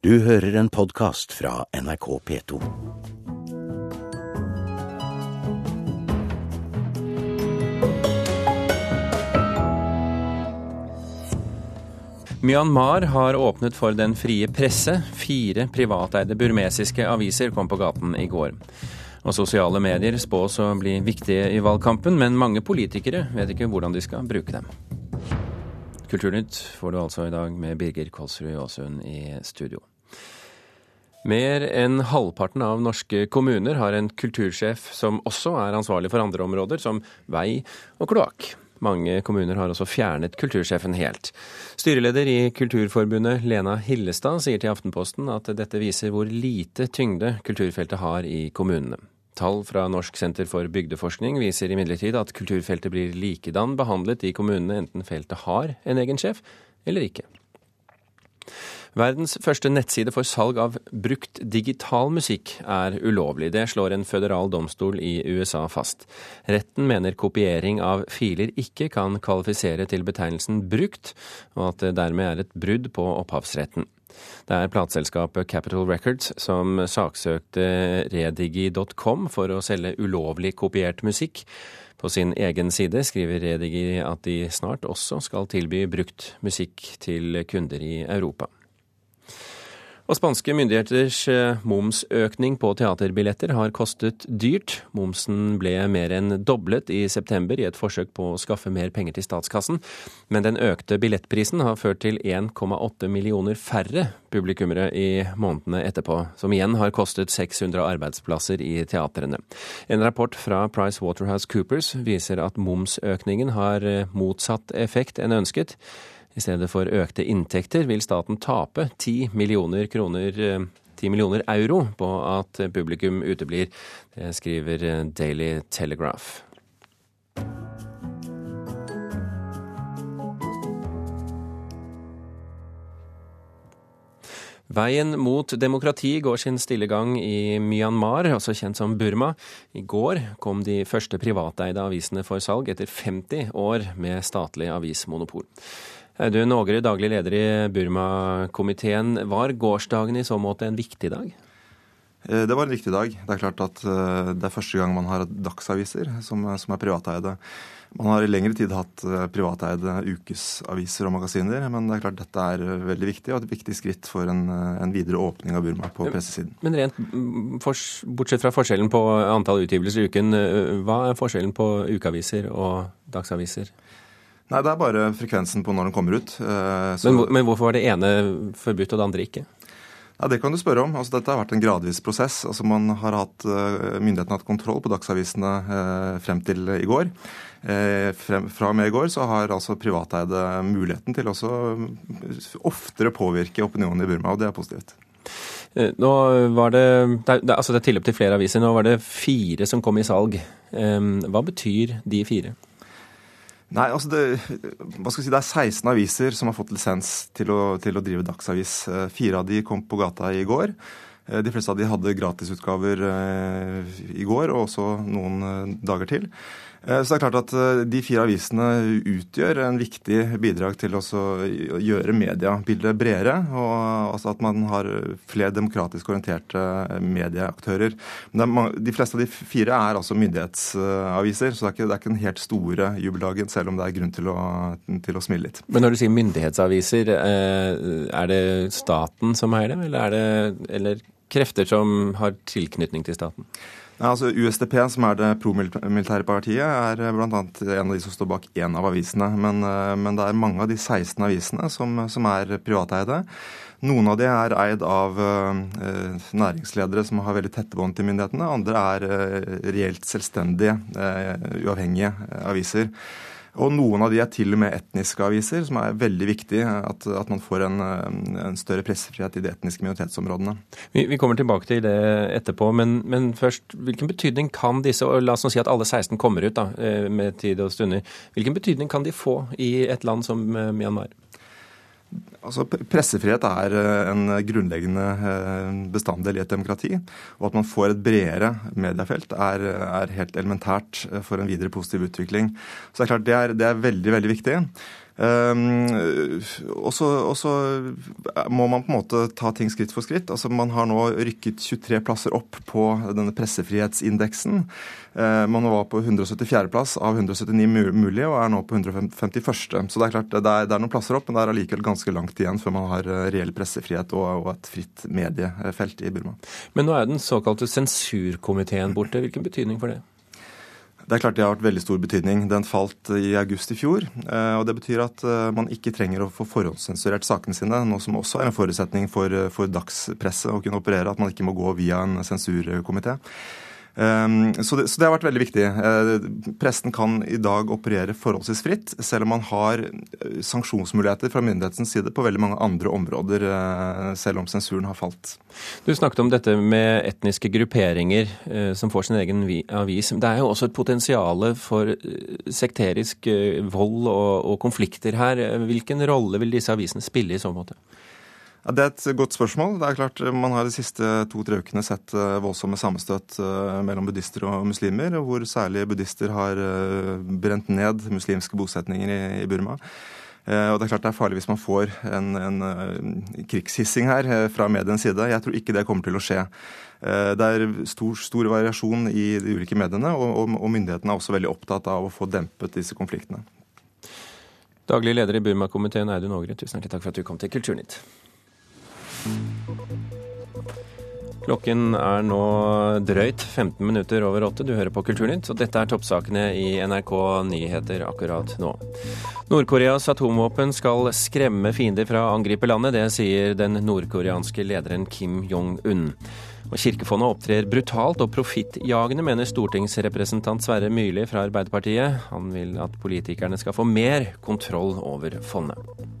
Du hører en podkast fra NRK P2. Myanmar har åpnet for den frie presse. Fire privateide burmesiske aviser kom på gaten i går. Og sosiale medier spås å bli viktige i valgkampen, men mange politikere vet ikke hvordan de skal bruke dem. Kulturnytt får du altså i dag med Birger Kolsrud Aasund i studio. Mer enn halvparten av norske kommuner har en kultursjef som også er ansvarlig for andre områder, som vei og kloakk. Mange kommuner har også fjernet kultursjefen helt. Styreleder i Kulturforbundet, Lena Hillestad, sier til Aftenposten at dette viser hvor lite tyngde kulturfeltet har i kommunene. Tall fra Norsk senter for bygdeforskning viser imidlertid at kulturfeltet blir likedan behandlet i kommunene enten feltet har en egen sjef eller ikke. Verdens første nettside for salg av brukt digital musikk er ulovlig. Det slår en føderal domstol i USA fast. Retten mener kopiering av filer ikke kan kvalifisere til betegnelsen brukt, og at det dermed er et brudd på opphavsretten. Det er plateselskapet Capital Records som saksøkte redigi.com for å selge ulovlig kopiert musikk. På sin egen side skriver Redigi at de snart også skal tilby brukt musikk til kunder i Europa. Og spanske myndigheters eh, momsøkning på teaterbilletter har kostet dyrt. Momsen ble mer enn doblet i september i et forsøk på å skaffe mer penger til statskassen. Men den økte billettprisen har ført til 1,8 millioner færre publikummere i månedene etterpå, som igjen har kostet 600 arbeidsplasser i teatrene. En rapport fra Price Waterhouse Coopers viser at momsøkningen har eh, motsatt effekt enn ønsket. I stedet for økte inntekter vil staten tape 10 millioner kroner 10 eh, millioner euro på at publikum uteblir. Det skriver eh, Daily Telegraph. Veien mot demokrati går sin stille gang i Myanmar, også kjent som Burma. I går kom de første privateide avisene for salg etter 50 år med statlig avismonopol. Audun Ågerud, daglig leder i Burma-komiteen. Var gårsdagen i så måte en viktig dag? Eh, det var en viktig dag. Det er klart at eh, det er første gang man har dagsaviser som, som er privateide. Man har i lengre tid hatt eh, privateide ukesaviser og magasiner, men det er klart dette er veldig viktig og et viktig skritt for en, en videre åpning av Burma på pressesiden. Men rent for, bortsett fra forskjellen på antall utgivelser i uken, hva er forskjellen på ukeaviser og dagsaviser? Nei, det er bare frekvensen på når den kommer ut. Eh, men, men, hvorfor var det ene forbudt og det andre ikke? Ja, Det kan du spørre om. Altså, dette har vært en gradvis prosess. Altså, man har hatt, eh, Myndighetene har hatt kontroll på dagsavisene eh, frem til i går. Frem, fra og med i går så har altså privateide muligheten til også oftere påvirke opinionen i Burma, og det er positivt. Nå var det, det, altså det er tilløp til flere aviser. Nå var det fire som kom i salg. Hva betyr de fire? Nei, altså det, hva skal si, det er 16 aviser som har fått lisens til å, til å drive dagsavis. Eh, fire av de kom på gata i går. Eh, de fleste av de hadde gratisutgaver eh, i går, og også noen dager til. Eh, så det er klart at eh, De fire avisene utgjør en viktig bidrag til å gjøre mediebildet bredere. og altså At man har flere demokratisk orienterte medieaktører. Men de fleste av de fire er altså myndighetsaviser, så det er ikke, det er ikke den helt store jubeldagen, selv om det er grunn til å, til å smile litt. Men når du sier myndighetsaviser, eh, er det staten som eier dem, eller er det eller krefter som har tilknytning til staten? Ja, altså USDP, som er det promilitære partiet, er eh, bl.a. en av de som står bak én av avisene. Men, eh, men, det er mange av de 16 avisene som, som er privateide. Noen av de er eid av eh, næringsledere som har veldig tette bånd til myndighetene. Andre er eh, reelt selvstendige, eh, uavhengige aviser. Og noen av de er til og med etniske aviser, som er veldig viktig at, at man får en, en, større pressefrihet i de etniske minoritetsområdene. Vi, vi kommer tilbake til det etterpå, men, men, først, hvilken betydning kan disse, og la oss nå si at alle 16 kommer ut da, eh, med tid og stunder, hvilken betydning kan de få i et land som eh, Myanmar? Altså, Pressefrihet er eh, en grunnleggende eh, bestanddel i et demokrati. Og at man får et bredere mediefelt er, er helt elementært eh, for en videre positiv utvikling. Så det er klart det er, det er veldig, veldig viktig. Um, og så må man på en måte ta ting skritt for skritt. Altså Man har nå rykket 23 plasser opp på denne pressefrihetsindeksen. Uh, man var på 174.-plass av 179 mulige, og er nå på 151. Så det er klart det er, det er noen plasser opp, men det er allikevel ganske langt igjen før man har eh, reell pressefrihet og, og et fritt mediefelt i Burma. Men nå er den såkalte sensurkomiteen borte. Hvilken betydning for det? Det er klart det har vært veldig stor betydning. Den falt i august i fjor. Eh, og Det betyr at eh, man ikke trenger å få forhåndssensurert sakene sine, noe som også er en forutsetning for, eh, for dagspresset å kunne operere, at man ikke må gå via en sensurkomité. Ehm, så det, så det, har vært veldig viktig. Eh, presten kan i dag operere forholdsvis fritt, selv om man har eh, sanksjonsmuligheter fra myndighetens side på veldig mange andre områder, eh, selv om sensuren har falt. Du snakket om dette med etniske grupperinger som får sin egen avis. Det er jo også et potensial for sekterisk vold og, og konflikter her. Hvilken rolle vil disse avisene spille i så måte? Ja, det er et godt spørsmål. Det er klart Man har de siste to-tre ukene sett eh, voldsomme sammenstøt eh, mellom buddhister og muslimer, hvor særlig buddhister har eh, brent ned muslimske bosetninger i Burma. Og Det er klart det er farlig hvis man får en, en krigshissing her fra medienes side. Jeg tror ikke det kommer til å skje. Det er stor, stor variasjon i de ulike mediene, og, og, myndighetene er også veldig opptatt av å få dempet disse konfliktene. Daglig leder i Burma-komiteen Audun Ågre, tusen hjertelig takk for at du kom til Kulturnytt. Klokken er nå drøyt 15 minutter over åtte. Du hører på Kulturnytt, og dette er toppsakene i NRK Nyheter akkurat nå. Nord-Koreas atomvåpen skal skremme fiender fra å angripe landet. Det sier den nordkoreanske lederen Kim Jong-un. Og Kirkefondet opptrer brutalt og profittjagende, mener stortingsrepresentant Sverre Myrli fra Arbeiderpartiet. Han vil at politikerne skal få mer kontroll over fondet.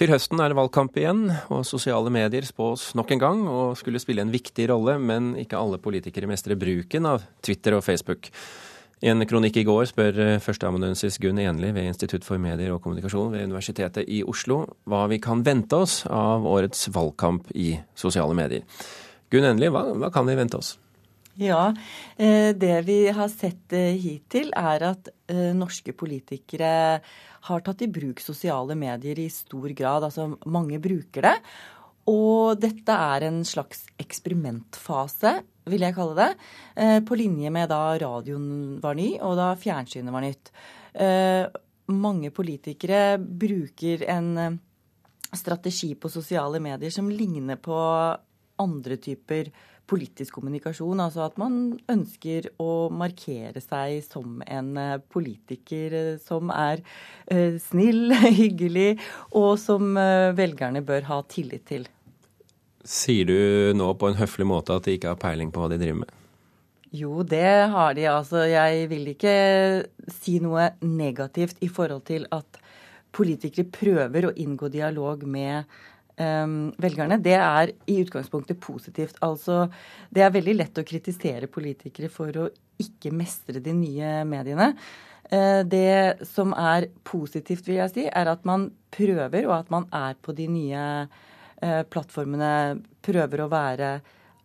Til høsten er det valgkamp igjen, og sosiale medier spås nok en gang å skulle spille en viktig rolle, men ikke alle politikere mestrer bruken av Twitter og Facebook. I en kronikk i går spør førsteamanuensis Gunn Enli ved Institutt for medier og kommunikasjon ved Universitetet i Oslo hva vi kan vente oss av årets valgkamp i sosiale medier. Gunn Enli, hva, hva kan vi vente oss? Ja, eh, det vi har sett eh, hittil er at eh, norske politikere har tatt i bruk sosiale medier i stor grad. Altså mange bruker det. Og dette er en slags eksperimentfase, vil jeg kalle det. På linje med da radioen var ny, og da fjernsynet var nytt. Mange politikere bruker en strategi på sosiale medier som ligner på andre typer politisk kommunikasjon. Altså at man ønsker å markere seg som en eh, politiker eh, som er eh, snill, hyggelig, og som velgerne bør ha tillit til. Sier du nå på en høflig måte at de ikke har peiling på hva de driver med? Jo, det har de. Altså, jeg vil ikke si noe negativt i forhold til at politikere prøver å inngå dialog med velgerne, det er i utgangspunktet positivt. Altså, det er veldig lett å kritisere politikere for å ikke mestre de nye mediene. Uh, det som er positivt, vil jeg si, er at man prøver, og at man er på de nye uh, plattformene, prøver å være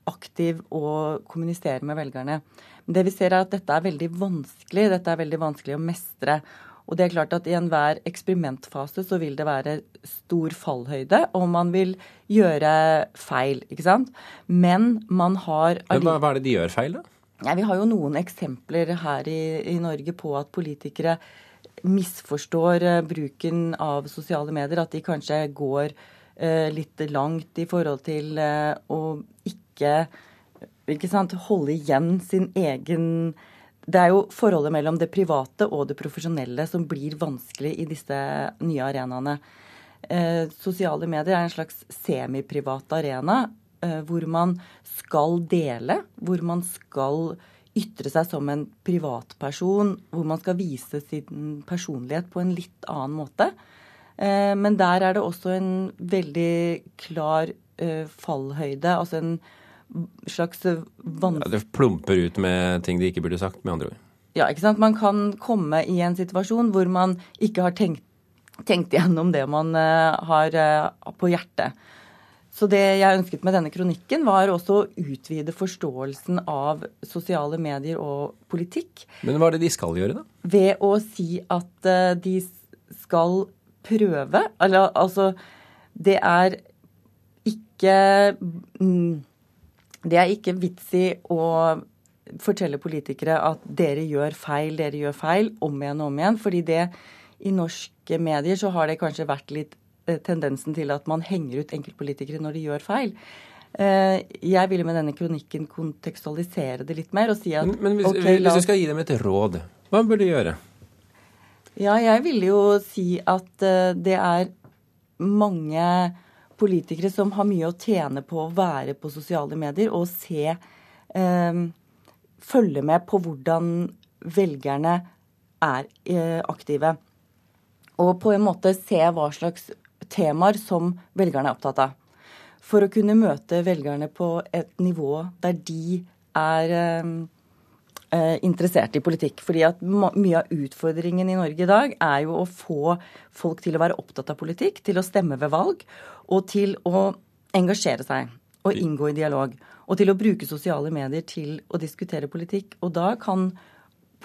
aktiv og kommunisere med velgerne. Det vi ser er at dette er veldig vanskelig. Dette er veldig vanskelig å mestre. Og det er klart at I enhver eksperimentfase så vil det være stor fallhøyde, og man vil gjøre feil. ikke sant? Men man har hva, hva er det de gjør feil, da? Ja, vi har jo noen eksempler her i, i Norge på at politikere misforstår uh, bruken av sosiale medier. At de kanskje går uh, litt langt i forhold til uh, å ikke, ikke sant, holde igjen sin egen det er jo forholdet mellom det private og det profesjonelle som blir vanskelig i disse nye arenaene. Eh, sosiale medier er en slags semiprivat arena eh, hvor man skal dele, hvor man skal ytre seg som en privatperson, hvor man skal vise sin personlighet på en litt annen måte. Eh, men der er det også en veldig klar eh, fallhøyde, altså en slags vanskelig ja, Det plumper ut med ting de ikke burde sagt, med andre ord. Ja, ikke sant. Man kan komme i en situasjon hvor man ikke har tenkt, tenkt igjennom det man uh, har uh, på hjertet. Så det jeg ønsket med denne kronikken, var også å utvide forståelsen av sosiale medier og politikk. Men hva er det de skal gjøre, da? Ved å si at de skal prøve Eller altså Det er ikke mm, Det er ikke vits i å fortelle politikere at dere gjør feil, dere gjør feil, om igjen og om igjen. Fordi det i norske medier så har det kanskje vært litt Eh, tendensen til at man henger ut enkeltpolitikere når de gjør feil. Eh, jeg ville med denne kronikken kontekstualisere det litt mer og si at Men, men hvis, okay, hvis, du skal gi dem et råd, hva bør de gjøre? Ja, jeg ville jo si at eh, det er mange politikere som har mye å tjene på å være på sosiale medier og se eh, Følge med på hvordan velgerne er eh, aktive. Og på en måte se hva slags temaer som velgerne er opptatt av. For å kunne møte velgerne på et nivå der de er eh, interessert i politikk. Fordi at Mye av utfordringen i Norge i dag er jo å få folk til å være opptatt av politikk, til å stemme ved valg, og til å engasjere seg og inngå i dialog. Og til å bruke sosiale medier til å diskutere politikk. Og da kan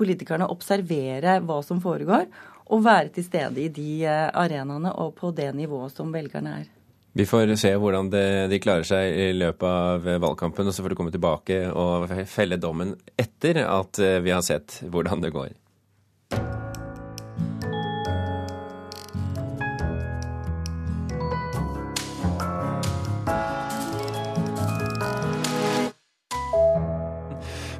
politikerne observere hva som foregår, og være til stede i de eh, arenaene og på det nivået som velgerne er. Vi får se hvordan de klarer seg i løpet av valgkampen, og så får du komme tilbake og felle dommen etter at eh, vi har sett hvordan det går.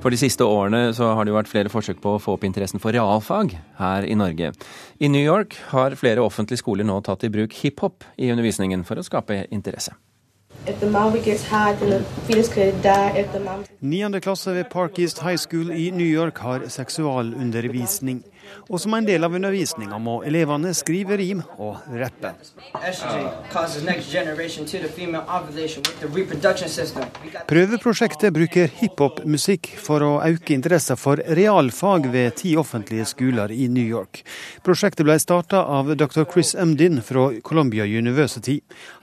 For de siste årene så har det jo vært flere forsøk på å få opp interessen for realfag her i Norge. I New York har flere offentlige skoler nå tatt i bruk hiphop i undervisningen for å skape interesse. Niende klasse ved Park East High School i New York har seksualundervisning. Og som en del av undervisninga må elevene skrive rim og rappe. Prøveprosjektet bruker hiphop-musikk for å øke interessen for realfag ved ti offentlige skoler i New York. Prosjektet ble starta av dr. Chris Emdin fra Columbia University.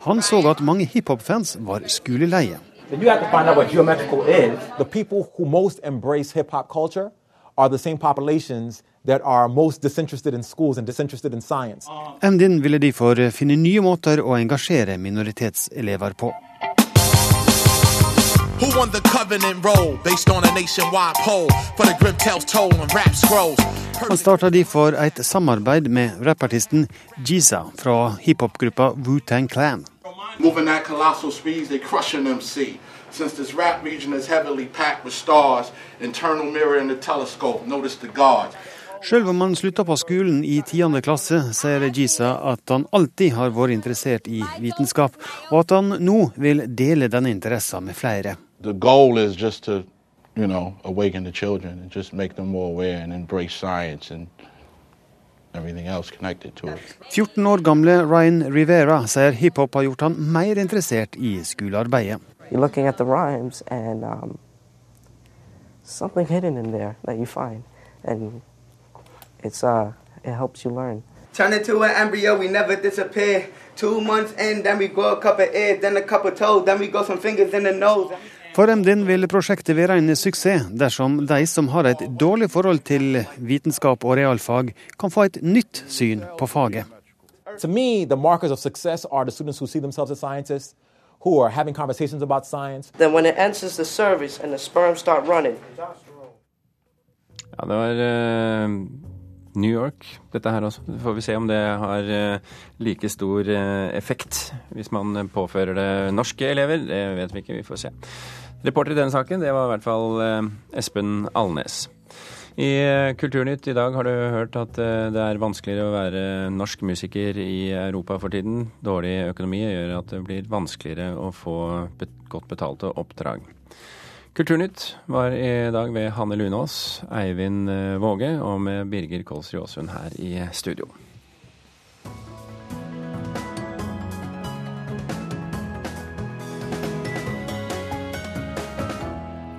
Han så at mange hiphop-fans var skoleleie. You have to find out what geometrical is. The people who most embrace hip hop culture are the same populations that are most disinterested in schools and disinterested in science. MDIN ville derfor finne nye måter å engasjere minoritetselever på. Who won the covenant role based on a nationwide poll for the grim tales told on rap scrolls? Han starta derfor et samarbeid med rappartisten Jiza fra hiphop-gruppa Wu-Tang Clan. Moving at colossal speeds, they crushing MC. Since this rap region is heavily packed with stars, internal mirror in the telescope, notice the guards. Sjøl om han slutta på skolen i tiende klasse, sier Regisa at han alltid har vært interessert i vitenskap, og at han nå vil dele denne interessen med flere. The goal is just to, you know, awaken the children and just make them more aware and embrace science and 14 år gamle Ryan Rivera sier hiphop har gjort han mer interessert i skolearbeidet. You're looking at the rhymes and um, something hidden in there that you find. And it's uh, it helps you learn. Turn into an embryo, we never disappear. Two months in, then we grow a couple ears, then a couple toes, then we go some fingers in the nose. For MDN vil prosjektet være en suksess dersom de som har et dårlig forhold til vitenskap og realfag, kan få et nytt syn på faget. To me, the markers of success are the students who see themselves as scientists, who are having conversations about science. Then when it enters the cervix and the sperm start running. Ja, det var uh, New York, dette her også. Så får vi se om det har uh, like stor uh, effekt hvis man påfører det norske elever. Det vet vi ikke, vi får se. Reporter i denne saken, det var i hvert fall Espen Alnes. I Kulturnytt i dag har du hørt at det er vanskeligere å være norsk musiker i Europa for tiden. Dårlig økonomi gjør at det blir vanskeligere å få godt betalte oppdrag. Kulturnytt var i dag ved Hanne Lunås, Eivind eh, Våge og med Birger Kolsrud Aasund her i studio.